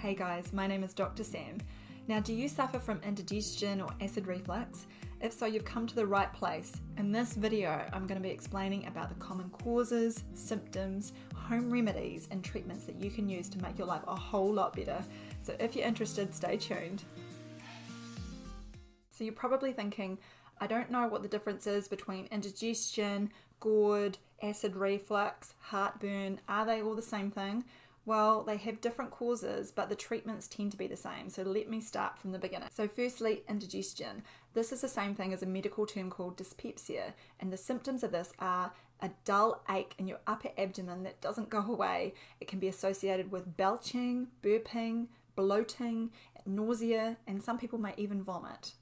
Hey guys, my name is Dr. Sam. Now, do you suffer from indigestion or acid reflux? If so, you've come to the right place. In this video, I'm going to be explaining about the common causes, symptoms, home remedies, and treatments that you can use to make your life a whole lot better. So, if you're interested, stay tuned. So, you're probably thinking, I don't know what the difference is between indigestion, GORD, acid reflux, heartburn. Are they all the same thing? Well, they have different causes, but the treatments tend to be the same. So let me start from the beginning. So, firstly, indigestion. This is the same thing as a medical term called dyspepsia, and the symptoms of this are a dull ache in your upper abdomen that doesn't go away. It can be associated with belching, burping, bloating, nausea, and some people may even vomit.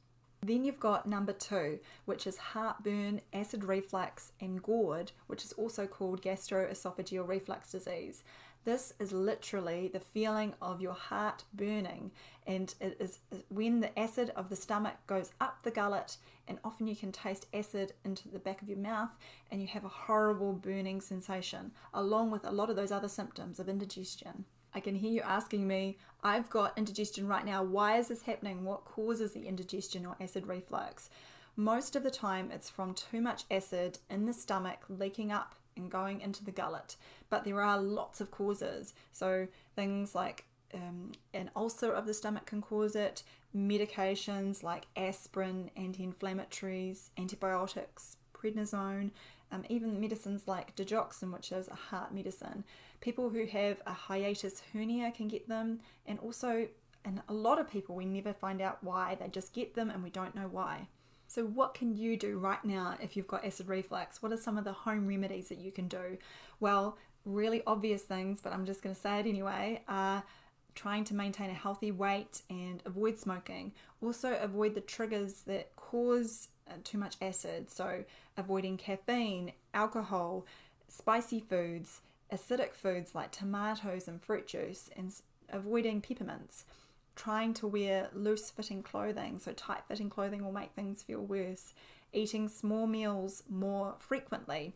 Then you've got number two, which is heartburn, acid reflux, and GORD, which is also called gastroesophageal reflux disease. This is literally the feeling of your heart burning, and it is when the acid of the stomach goes up the gullet, and often you can taste acid into the back of your mouth, and you have a horrible burning sensation, along with a lot of those other symptoms of indigestion. I can hear you asking me, I've got indigestion right now. Why is this happening? What causes the indigestion or acid reflux? Most of the time, it's from too much acid in the stomach leaking up and going into the gullet. But there are lots of causes. So things like um, an ulcer of the stomach can cause it, medications like aspirin, anti inflammatories, antibiotics, prednisone, um, even medicines like digoxin, which is a heart medicine. People who have a hiatus hernia can get them, and also, and a lot of people we never find out why, they just get them and we don't know why. So, what can you do right now if you've got acid reflux? What are some of the home remedies that you can do? Well, really obvious things, but I'm just going to say it anyway, are trying to maintain a healthy weight and avoid smoking. Also, avoid the triggers that cause uh, too much acid. So, avoiding caffeine, alcohol, spicy foods, acidic foods like tomatoes and fruit juice, and avoiding peppermints trying to wear loose fitting clothing, so tight fitting clothing will make things feel worse, eating small meals more frequently,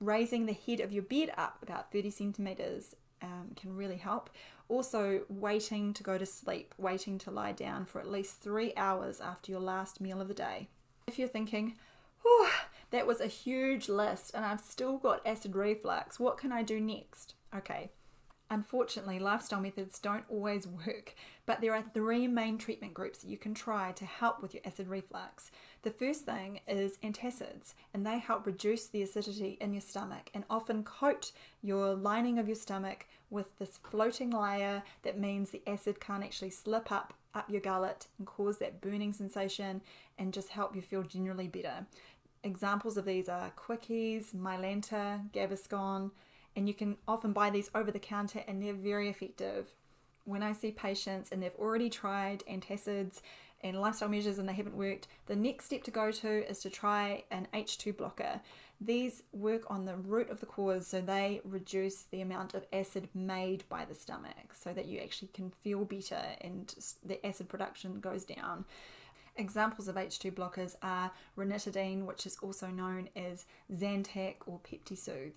raising the head of your bed up about 30 centimeters um, can really help. Also, waiting to go to sleep, waiting to lie down for at least three hours after your last meal of the day. If you're thinking, that was a huge list and I've still got acid reflux, what can I do next? Okay, Unfortunately, lifestyle methods don't always work, but there are three main treatment groups you can try to help with your acid reflux. The first thing is antacids, and they help reduce the acidity in your stomach and often coat your lining of your stomach with this floating layer that means the acid can't actually slip up up your gullet and cause that burning sensation and just help you feel generally better. Examples of these are Quick-Eze, Mylanta, Gaviscon, and you can often buy these over the counter and they're very effective. When I see patients and they've already tried antacids and lifestyle measures and they haven't worked, the next step to go to is to try an H2 blocker. These work on the root of the cause, so they reduce the amount of acid made by the stomach so that you actually can feel better and the acid production goes down. Examples of H2 blockers are ranitidine, which is also known as Zantac or PeptiSoothe.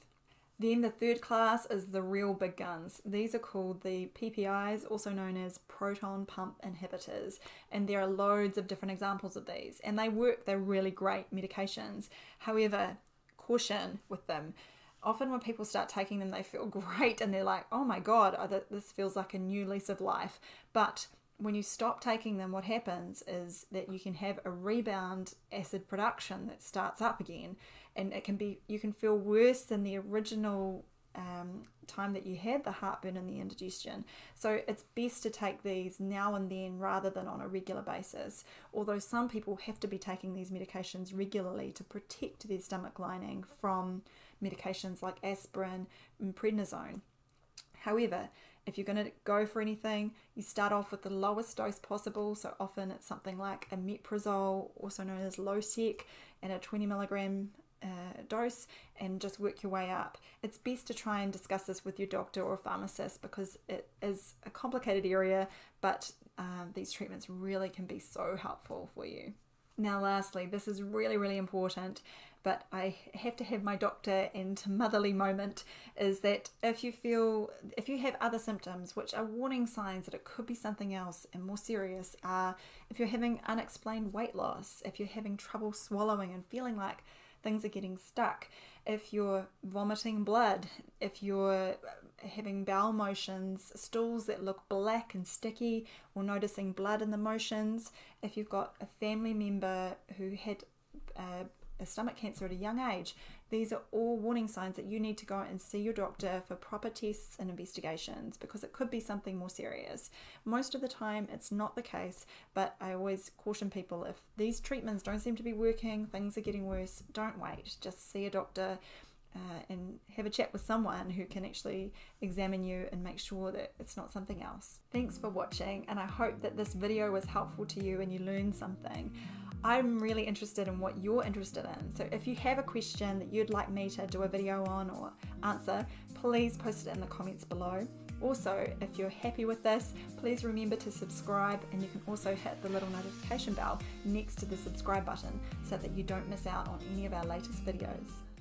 Then the third class is the real big guns. These are called the PPIs, also known as proton pump inhibitors, and there are loads of different examples of these, and they work, they're really great medications. However, caution with them. Often, when people start taking them, they feel great and they're like, oh my god, this feels like a new lease of life. But when you stop taking them, what happens is that you can have a rebound acid production that starts up again, and it can be you can feel worse than the original um, time that you had the heartburn and the indigestion. So it's best to take these now and then rather than on a regular basis. Although some people have to be taking these medications regularly to protect their stomach lining from medications like aspirin and prednisone. However, if you're going to go for anything, you start off with the lowest dose possible. So often it's something like omeprazole, also known as Losec, and a 20 milligram uh, dose, and just work your way up. It's best to try and discuss this with your doctor or pharmacist because it is a complicated area, but um, these treatments really can be so helpful for you. Now, lastly, this is really, really important. but I have to have my doctor and motherly moment is that if you feel, if you have other symptoms which are warning signs that it could be something else and more serious, are if you're having unexplained weight loss, if you're having trouble swallowing and feeling like things are getting stuck, if you're vomiting blood, if you're having bowel motions, stools that look black and sticky, or noticing blood in the motions, if you've got a family member who had uh, a stomach cancer at a young age, these are all warning signs that you need to go and see your doctor for proper tests and investigations because it could be something more serious. Most of the time, it's not the case, but I always caution people if these treatments don't seem to be working, things are getting worse, don't wait. Just see a doctor. Uh, and have a chat with someone who can actually examine you and make sure that it's not something else. Thanks for watching, and I hope that this video was helpful to you and you learned something. I'm really interested in what you're interested in. So if you have a question that you'd like me to do a video on or answer, please post it in the comments below. Also, if you're happy with this, please remember to subscribe and you can also hit the little notification bell next to the subscribe button so that you don't miss out on any of our latest videos.